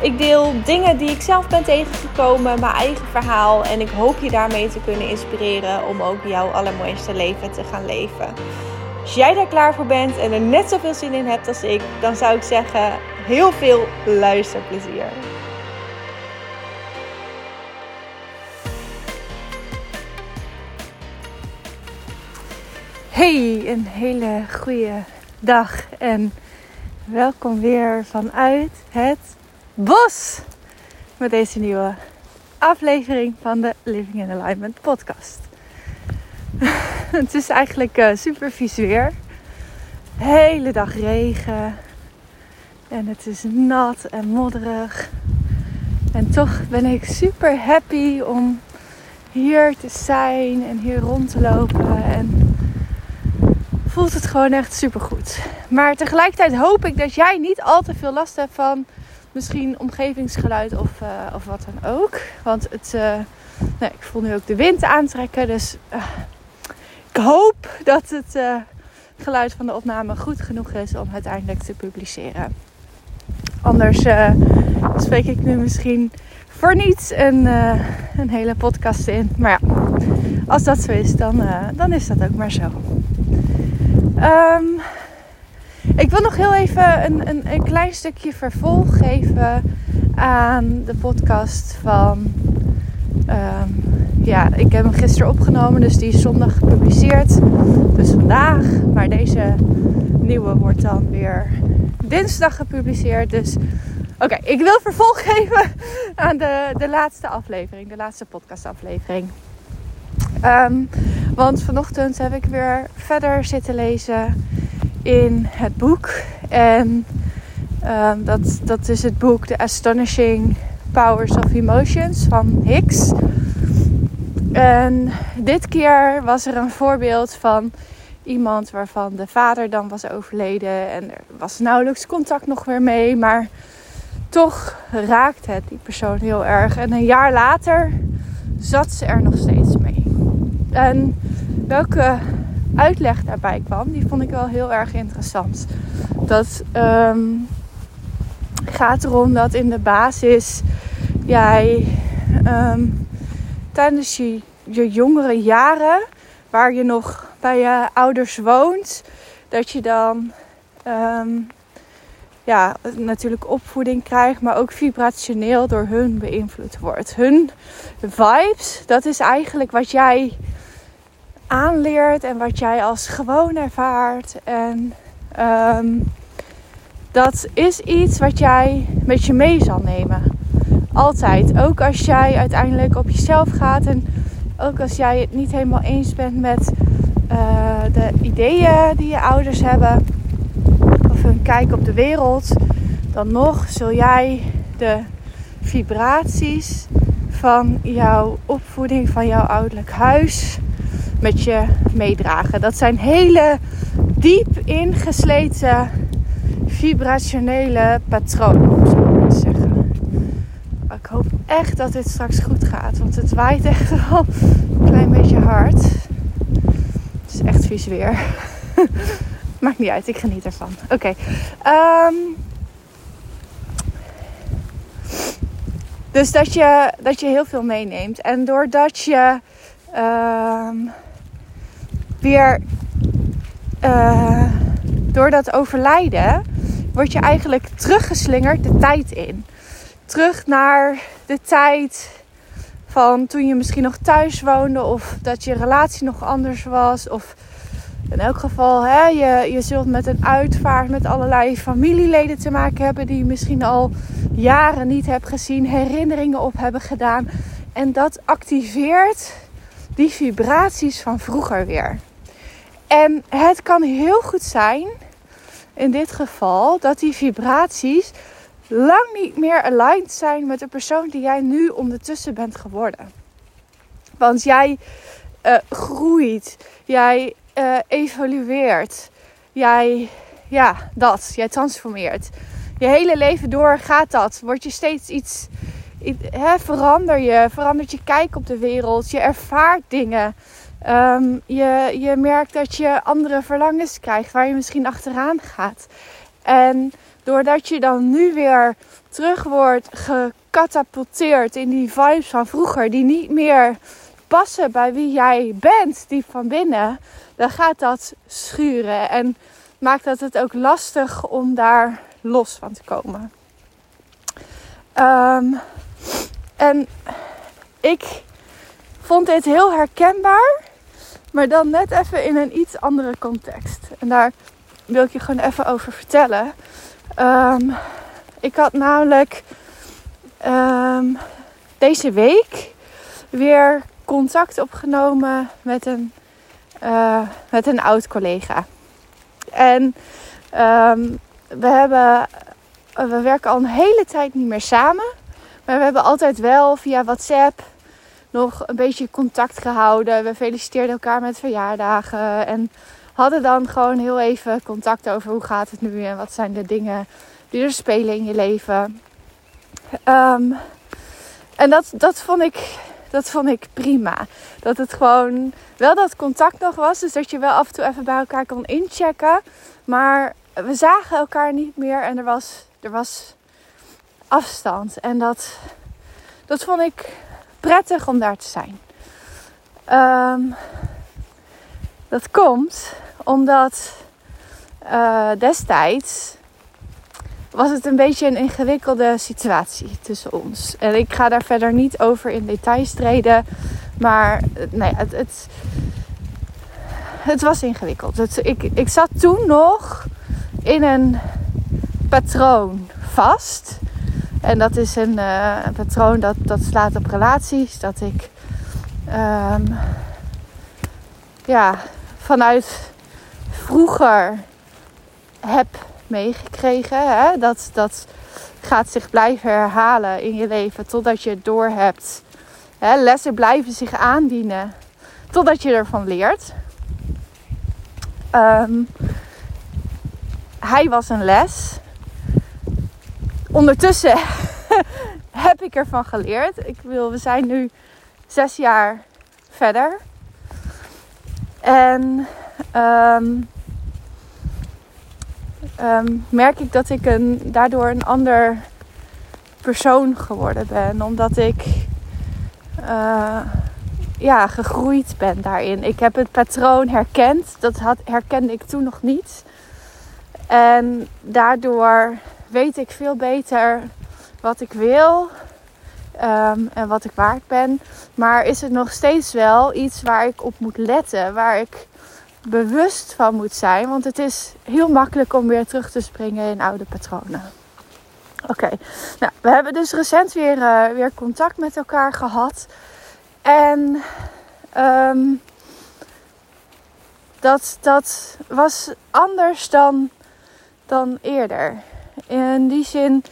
Ik deel dingen die ik zelf ben tegengekomen, mijn eigen verhaal. En ik hoop je daarmee te kunnen inspireren om ook jouw allermooiste leven te gaan leven. Als jij daar klaar voor bent en er net zoveel zin in hebt als ik, dan zou ik zeggen: heel veel luisterplezier. Hey, een hele goede dag en welkom weer vanuit het bos met deze nieuwe aflevering van de Living in Alignment podcast. het is eigenlijk uh, super vies weer. Hele dag regen en het is nat en modderig. En toch ben ik super happy om hier te zijn en hier rond te lopen en voelt het gewoon echt super goed. Maar tegelijkertijd hoop ik dat jij niet al te veel last hebt van misschien omgevingsgeluid of, uh, of wat dan ook. Want het, uh, ik voel nu ook de wind aantrekken. Dus uh, ik hoop dat het geluid van de opname goed genoeg is om uiteindelijk te publiceren. Anders spreek ik nu misschien voor niets een, een hele podcast in. Maar ja, als dat zo is, dan, dan is dat ook maar zo. Um, ik wil nog heel even een, een, een, klein stukje vervolg geven aan de podcast van. Um, ja, ik heb hem gisteren opgenomen, dus die is zondag gepubliceerd. Dus vandaag. Maar deze nieuwe wordt dan weer dinsdag gepubliceerd. Dus oké, ik wil vervolg geven aan de, de laatste aflevering, de laatste podcastaflevering. Um, want vanochtend heb ik weer verder zitten lezen in het boek. En um, dat, dat is het boek The Astonishing Powers of Emotions van Hicks. En dit keer was er een voorbeeld van iemand waarvan de vader dan was overleden. En er was nauwelijks contact nog weer mee. Maar toch raakte het die persoon heel erg. En een jaar later zat ze er nog steeds mee. En welke uitleg daarbij kwam, die vond ik wel heel erg interessant. Dat um, gaat erom dat in de basis jij um, tijdens je, je jongere jaren, waar je nog bij je ouders woont, dat je dan um, ja, natuurlijk opvoeding krijgt, maar ook vibrationeel door hun beïnvloed wordt. Hun vibes, dat is eigenlijk wat jij aanleert en wat jij als gewoon ervaart. En um, dat is iets wat jij met je mee zal nemen. Altijd. Ook als jij uiteindelijk op jezelf gaat en ook als jij het niet helemaal eens bent met uh, de ideeën die je ouders hebben of hun kijk op de wereld, dan nog zul jij de vibraties van jouw opvoeding, van jouw ouderlijk huis, met je meedragen. Dat zijn hele diep ingesleten vibrationele patronen, te zeggen. Ik hoop echt dat dit straks goed gaat, want het waait echt wel een klein beetje hard. Het is echt vies weer. Maakt niet uit, ik geniet ervan. Oké. Um, dus dat je, dat je heel veel meeneemt. En doordat je um, weer uh, door dat overlijden word je eigenlijk teruggeslingerd de tijd in. Terug naar de tijd van toen je misschien nog thuis woonde of dat je relatie nog anders was. Of in elk geval, hè, je, je zult met een uitvaart met allerlei familieleden te maken hebben die je misschien al jaren niet hebt gezien, herinneringen op hebben gedaan. En dat activeert die vibraties van vroeger weer. En het kan heel goed zijn, in dit geval, dat die vibraties lang niet meer aligned zijn met de persoon die jij nu ondertussen bent geworden. Want jij uh, groeit, jij uh, evolueert, jij, ja, dat, jij transformeert. Je hele leven door gaat dat. Word je steeds iets, hè, verander je, verandert je kijk op de wereld, je ervaart dingen. Um, je, je merkt dat je andere verlangens krijgt waar je misschien achteraan gaat. En doordat je dan nu weer terug wordt gecatapulteerd in die vibes van vroeger, die niet meer passen bij wie jij bent, diep van binnen, dan gaat dat schuren. En maakt dat het ook lastig om daar los van te komen. Um, en ik vond dit heel herkenbaar, maar dan net even in een iets andere context. En daar wil ik je gewoon even over vertellen. Um, ik had namelijk um, deze week weer contact opgenomen met een, uh, met een oud collega. En um, we hebben, we werken al een hele tijd niet meer samen. Maar we hebben altijd wel via WhatsApp nog een beetje contact gehouden. We feliciteerden elkaar met verjaardagen. En hadden dan gewoon heel even contact over hoe gaat het nu en wat zijn de dingen die er spelen in je leven. Um, en dat, dat, vond ik, dat vond ik prima. Dat het gewoon wel dat contact nog was. Dus dat je wel af en toe even bij elkaar kon inchecken. Maar we zagen elkaar niet meer en er was, er was afstand. En dat, dat vond ik prettig om daar te zijn. Um, dat komt omdat uh, destijds was het een beetje een ingewikkelde situatie tussen ons. En ik ga daar verder niet over in details treden. Maar nee, het, het, het was ingewikkeld. Ik, ik zat toen nog in een patroon vast. En dat is een, uh, een patroon dat, dat slaat op relaties. Dat ik um, ja, vanuit vroeger heb meegekregen. Hè? Dat, dat gaat zich blijven herhalen in je leven totdat je het doorhebt. Hè? Lessen blijven zich aandienen totdat je ervan leert. Um, hij was een les. Ondertussen heb ik ervan geleerd. Ik wil, we zijn nu zes jaar verder. En um, um, merk ik dat ik een, daardoor een ander persoon geworden ben. Omdat ik uh, ja, gegroeid ben daarin. Ik heb het patroon herkend. Dat had, herkende ik toen nog niet. En daardoor weet ik veel beter wat ik wil um, en wat ik waard ben. Maar is het nog steeds wel iets waar ik op moet letten, waar ik bewust van moet zijn. Want het is heel makkelijk om weer terug te springen in oude patronen. Oké, nou, we hebben dus recent weer, uh, weer contact met elkaar gehad. En um, dat, dat was anders dan dan eerder. In die zin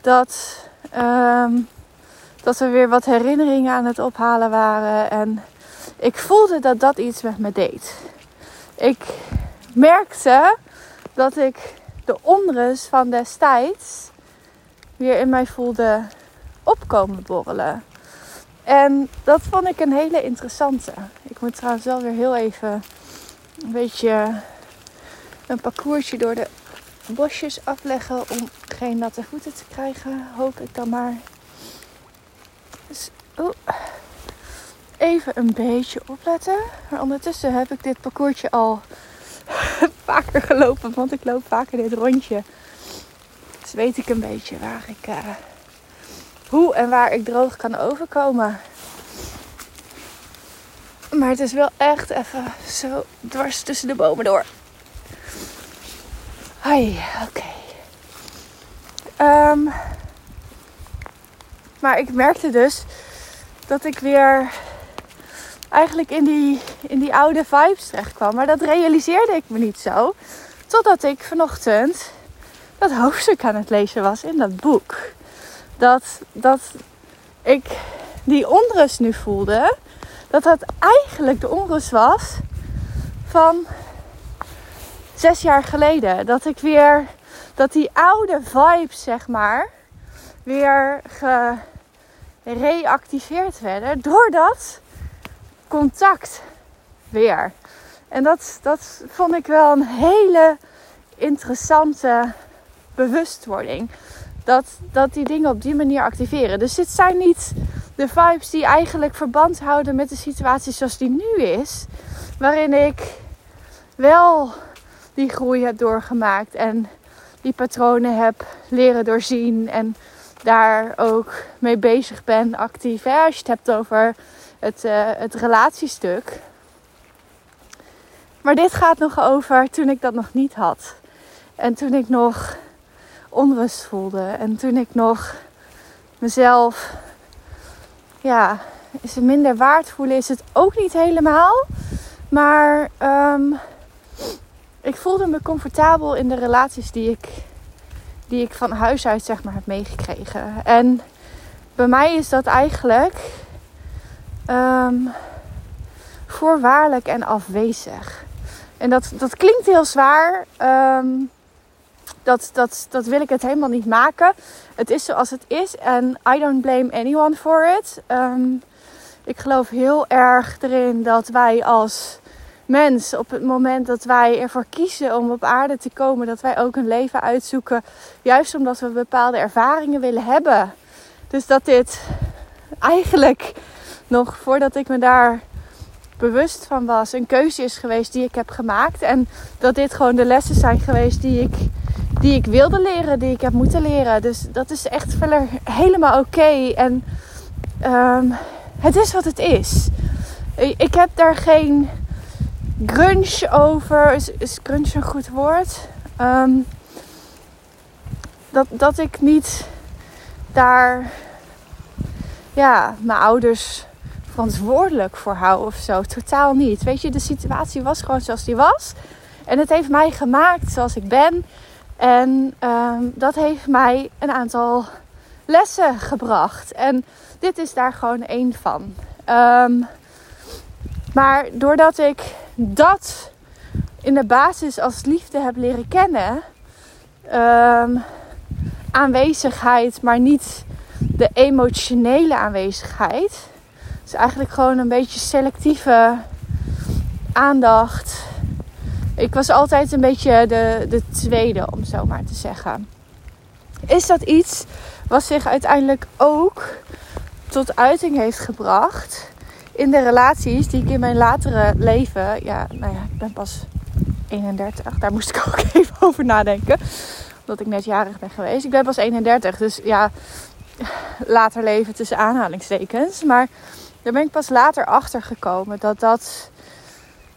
dat, um, dat we weer wat herinneringen aan het ophalen waren. En ik voelde dat dat iets met me deed. Ik merkte dat ik de onrust van destijds weer in mij voelde opkomen borrelen. En dat vond ik een hele interessante. Ik moet trouwens wel weer heel even een beetje een parcoursje door de bosjes afleggen om geen natte voeten te krijgen. Hoop ik dan maar. Dus even een beetje opletten. Maar ondertussen heb ik dit parcoursje al vaker gelopen. Want ik loop vaker dit rondje. Dus weet ik een beetje waar ik, uh, hoe en waar ik droog kan overkomen. Maar het is wel echt even zo dwars tussen de bomen door. Hai, oké. Um, maar ik merkte dus dat ik weer eigenlijk in die, in die oude vibes terecht kwam. Maar dat realiseerde ik me niet zo. Totdat ik vanochtend dat hoofdstuk aan het lezen was in dat boek. Dat, dat ik die onrust nu voelde, dat dat eigenlijk de onrust was van zes jaar geleden. Dat ik weer, dat die oude vibes, zeg maar, weer gereactiveerd werden door dat contact weer. En dat, dat vond ik wel een hele interessante bewustwording. Dat, dat die dingen op die manier activeren. Dus dit zijn niet de vibes die eigenlijk verband houden met de situatie zoals die nu is. Waarin ik wel die groei heb doorgemaakt en die patronen heb leren doorzien en daar ook mee bezig ben actief. Hè? Als je het hebt over het, uh, het relatiestuk. Maar dit gaat nog over toen ik dat nog niet had. En toen ik nog onrust voelde. En toen ik nog mezelf, ja, is het minder waard voelen, is het ook niet helemaal. Maar um, ik voelde me comfortabel in de relaties die ik, die ik van huis uit zeg maar heb meegekregen. En bij mij is dat eigenlijk um, voorwaardelijk en afwezig. En dat, dat klinkt heel zwaar. Um, dat, dat, dat wil ik het helemaal niet maken. Het is zoals het is. En I don't blame anyone for it. Um, ik geloof heel erg erin dat wij als mens, op het moment dat wij ervoor kiezen om op aarde te komen, dat wij ook een leven uitzoeken. Juist omdat we bepaalde ervaringen willen hebben. Dus dat dit eigenlijk nog voordat ik me daar bewust van was, een keuze is geweest die ik heb gemaakt. En dat dit gewoon de lessen zijn geweest die ik, die ik wilde leren, die ik heb moeten leren. Dus dat is echt verder helemaal oké. En um, het is wat het is. Ik heb daar geen grunge over. Is, is een goed woord? Um, dat, dat ik niet daar ja, mijn ouders verantwoordelijk voor hou of zo. Totaal niet. Weet je, de situatie was gewoon zoals die was. En het heeft mij gemaakt zoals ik ben. En um, dat heeft mij een aantal lessen gebracht. En dit is daar gewoon één van. Um, maar doordat ik dat in de basis als liefde heb leren kennen, um, aanwezigheid, maar niet de emotionele aanwezigheid. Dus eigenlijk gewoon een beetje selectieve aandacht. Ik was altijd een beetje de, de tweede, om zo maar te zeggen. Is dat iets wat zich uiteindelijk ook tot uiting heeft gebracht in de relaties die ik in mijn latere leven, ja, nou ja, ik ben pas 31, daar moest ik ook even over nadenken, omdat ik net jarig ben geweest. Ik ben pas 31, dus ja, later leven tussen aanhalingstekens. Maar daar ben ik pas later achter gekomen dat dat,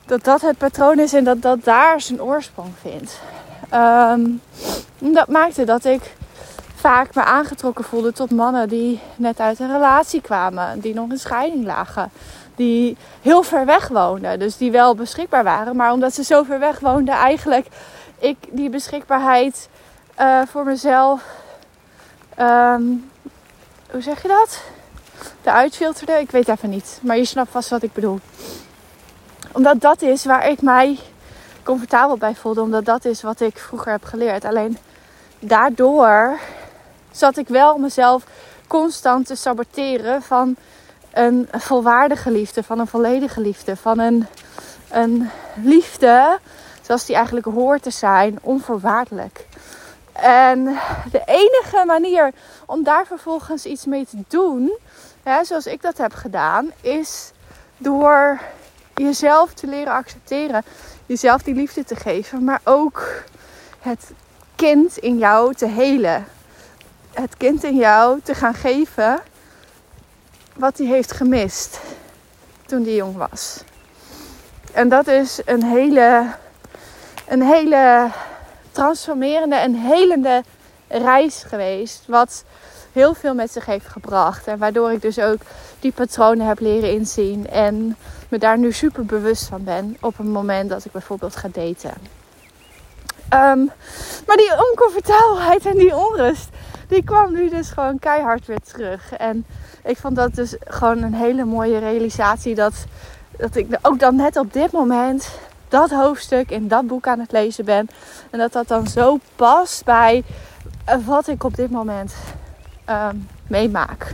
dat, dat het patroon is en dat dat daar zijn oorsprong vindt. Um, dat maakte dat ik vaak me aangetrokken voelde tot mannen die net uit een relatie kwamen, die nog in scheiding lagen, die heel ver weg woonden, dus die wel beschikbaar waren, maar omdat ze zo ver weg woonden, eigenlijk ik die beschikbaarheid uh, voor mezelf, um, hoe zeg je dat? De uitfilterde, ik weet even niet, maar je snapt vast wat ik bedoel. Omdat dat is waar ik mij comfortabel bij voelde, omdat dat is wat ik vroeger heb geleerd. Alleen daardoor zat ik wel mezelf constant te saboteren van een volwaardige liefde, van een volledige liefde, van een, een liefde zoals die eigenlijk hoort te zijn, onvoorwaardelijk. En de enige manier om daar vervolgens iets mee te doen, hè, zoals ik dat heb gedaan, is door jezelf te leren accepteren, jezelf die liefde te geven, maar ook het kind in jou te helen het kind in jou te gaan geven wat hij heeft gemist toen hij jong was. En dat is een hele, een hele transformerende en helende reis geweest. Wat heel veel met zich heeft gebracht. En waardoor ik dus ook die patronen heb leren inzien. En me daar nu super bewust van ben op het moment dat ik bijvoorbeeld ga daten. Ehm, maar die oncomfortabelheid en die onrust, die kwam nu dus gewoon keihard weer terug. En ik vond dat dus gewoon een hele mooie realisatie. Dat, dat ik ook dan net op dit moment dat hoofdstuk in dat boek aan het lezen ben. En dat dat dan zo past bij wat ik op dit moment ehm, meemaak.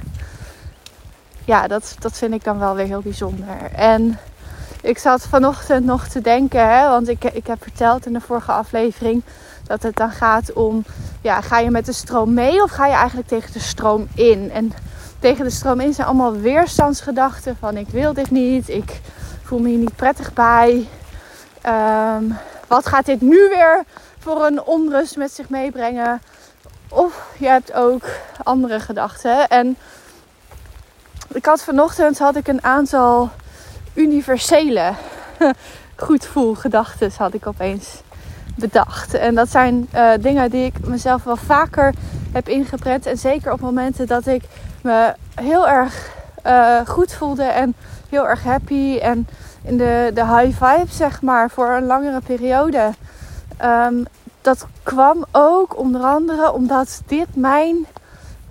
Ja, dat, dat vind ik dan wel weer heel bijzonder. En ik zat vanochtend nog te denken, hè, want ik, ik heb verteld in de vorige aflevering dat het dan gaat om, ja, ga je met de stroom mee of ga je eigenlijk tegen de stroom in? En tegen de stroom in zijn allemaal weerstandsgedachten van ik wil dit niet, ik voel me hier niet prettig bij. Ehm, wat gaat dit nu weer voor een onrust met zich meebrengen? Of je hebt ook andere gedachten. En ik had vanochtend had ik een aantal universele goed gedachten had ik opeens bedacht. En dat zijn uh, dingen die ik mezelf wel vaker heb ingeprent. En zeker op momenten dat ik me heel erg uh, goed voelde en heel erg happy. En in de, de high vibe, zeg maar, voor een langere periode. Um, dat kwam ook onder andere omdat dit mijn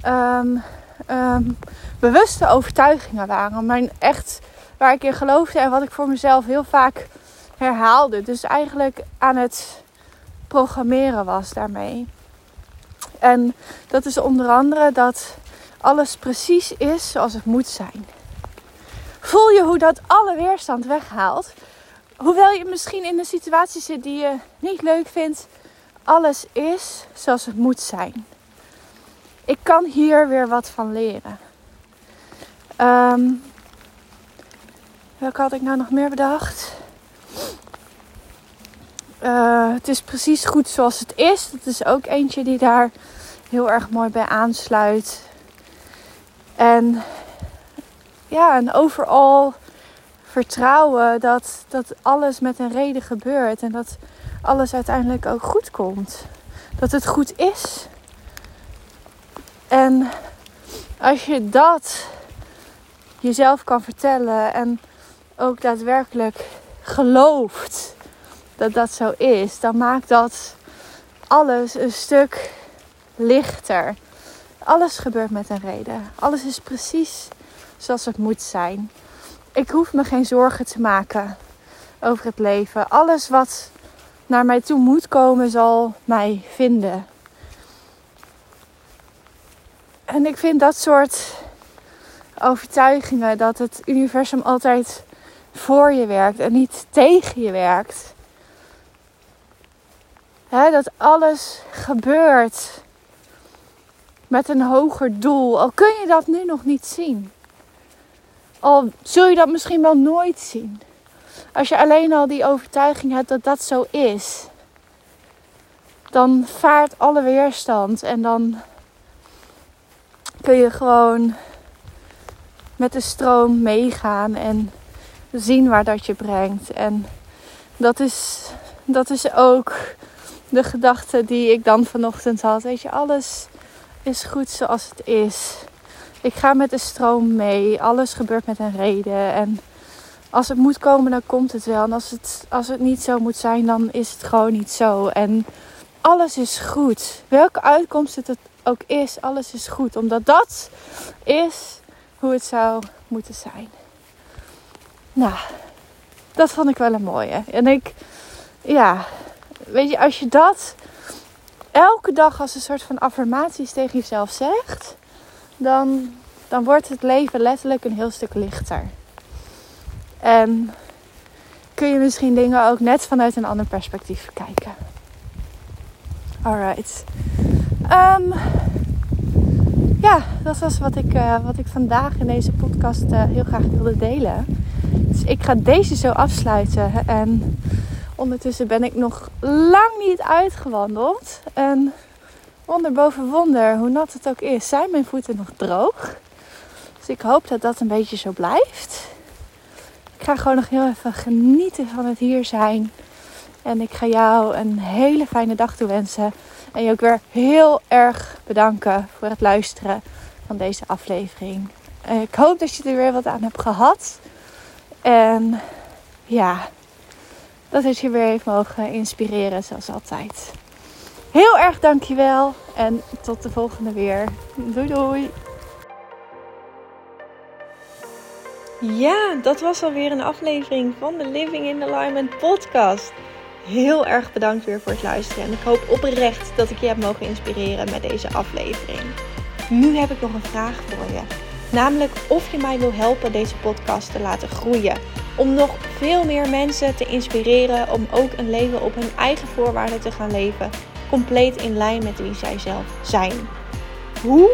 um, um, bewuste overtuigingen waren. Mijn echt waar ik in geloofde en wat ik voor mezelf heel vaak herhaalde. Dus eigenlijk aan het programmeren was daarmee. En dat is onder andere dat alles precies is zoals het moet zijn. Voel je hoe dat alle weerstand weghaalt? Hoewel je misschien in een situatie zit die je niet leuk vindt, alles is zoals het moet zijn. Ik kan hier weer wat van leren. Um, welke had ik nou nog meer bedacht? Uh, het is precies goed zoals het is. Dat is ook eentje die daar heel erg mooi bij aansluit. En ja, en overal vertrouwen dat, dat alles met een reden gebeurt. En dat alles uiteindelijk ook goed komt. Dat het goed is. En als je dat jezelf kan vertellen en ook daadwerkelijk gelooft dat dat zo is, dan maakt dat alles een stuk lichter. Alles gebeurt met een reden. Alles is precies zoals het moet zijn. Ik hoef me geen zorgen te maken over het leven. Alles wat naar mij toe moet komen, zal mij vinden. En ik vind dat soort overtuigingen dat het universum altijd voor je werkt en niet tegen je werkt. dat alles gebeurt met een hoger doel. Al kun je dat nu nog niet zien. Al zul je dat misschien wel nooit zien. Als je alleen al die overtuiging hebt dat dat zo is, dan vaart alle weerstand en dan kun je gewoon met de stroom meegaan en zien waar dat je brengt. En dat is, dat is ook de gedachte die ik dan vanochtend had. Weet je, alles is goed zoals het is. Ik ga met de stroom mee. Alles gebeurt met een reden. En als het moet komen, dan komt het wel. En als het, als het niet zo moet zijn, dan is het gewoon niet zo. En alles is goed. Welke uitkomst het ook is, alles is goed. Omdat dat is hoe het zou moeten zijn. Nou, dat vond ik wel een mooie. En ik, ja, weet je, als je dat elke dag als een soort van affirmaties tegen jezelf zegt, dan, dan wordt het leven letterlijk een heel stuk lichter. En kun je misschien dingen ook net vanuit een ander perspectief bekijken. Alright. Um, ja, dat was wat ik, uh, wat ik vandaag in deze podcast uh, heel graag wilde delen. Dus ik ga deze zo afsluiten. En ondertussen ben ik nog lang niet uitgewandeld. En wonder boven wonder, hoe nat het ook is, zijn mijn voeten nog droog. Dus ik hoop dat dat een beetje zo blijft. Ik ga gewoon nog heel even genieten van het hier zijn. En ik ga jou een hele fijne dag toewensen. En je ook weer heel erg bedanken voor het luisteren van deze aflevering. Ik hoop dat je er weer wat aan hebt gehad. En ja, dat het je weer heeft mogen inspireren, zoals altijd. Heel erg dankjewel en tot de volgende weer. Doei doei! Ja, dat was alweer een aflevering van de Living in Alignment podcast. Heel erg bedankt weer voor het luisteren en ik hoop oprecht dat ik je heb mogen inspireren met deze aflevering. Nu heb ik nog een vraag voor je. Namelijk of je mij wil helpen deze podcast te laten groeien. Om nog veel meer mensen te inspireren om ook een leven op hun eigen voorwaarden te gaan leven. Compleet in lijn met wie zij zelf zijn. Hoe?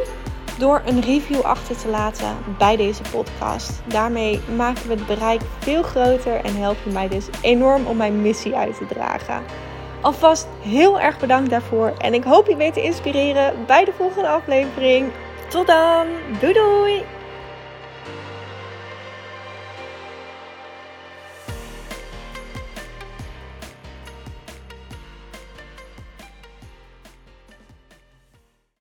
Door een review achter te laten bij deze podcast. Daarmee maken we het bereik veel groter en help je mij dus enorm om mijn missie uit te dragen. Alvast heel erg bedankt daarvoor en ik hoop je weer te inspireren bij de volgende aflevering. Tot dan, doei doei!